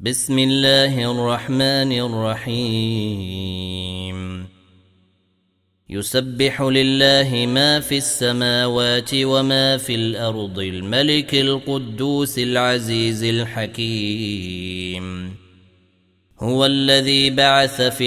بسم الله الرحمن الرحيم. يسبح لله ما في السماوات وما في الأرض الملك القدوس العزيز الحكيم. هو الذي بعث في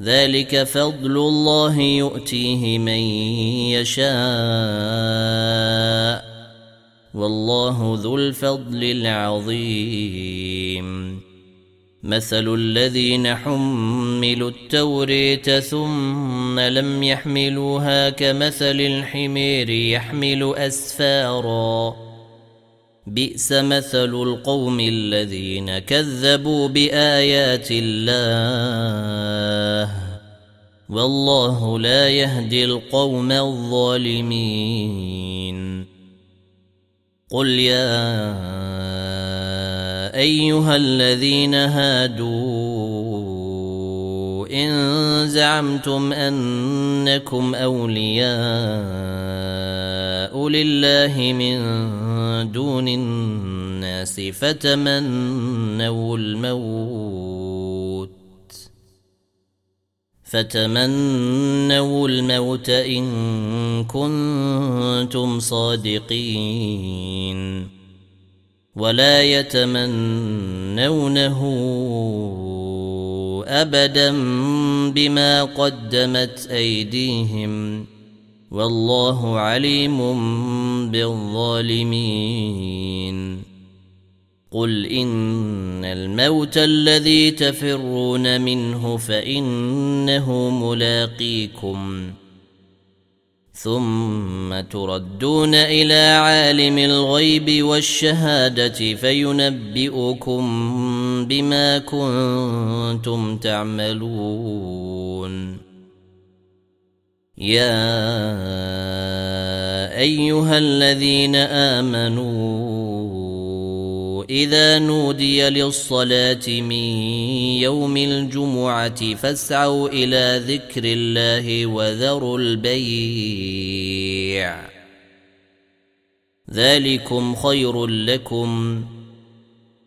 ذلك فضل الله يؤتيه من يشاء. والله ذو الفضل العظيم. مثل الذين حملوا التوريت ثم لم يحملوها كمثل الحمير يحمل اسفارا. بئس مثل القوم الذين كذبوا بآيات الله والله لا يهدي القوم الظالمين. قل يا أيها الذين هادوا إن زعمتم أنكم أولياء لله من دون الناس فتمنوا الموت فتمنوا الموت إن كنتم صادقين ولا يتمنونه أبدا بما قدمت أيديهم والله عليم بالظالمين. قل إن الموت الذي تفرون منه فإنه ملاقيكم. ثم تردون إلى عالم الغيب والشهادة فينبئكم بما كنتم تعملون. يا أيها الذين آمنوا إذا نودي للصلاة من يوم الجمعة فاسعوا إلى ذكر الله وذروا البيع. ذلكم خير لكم.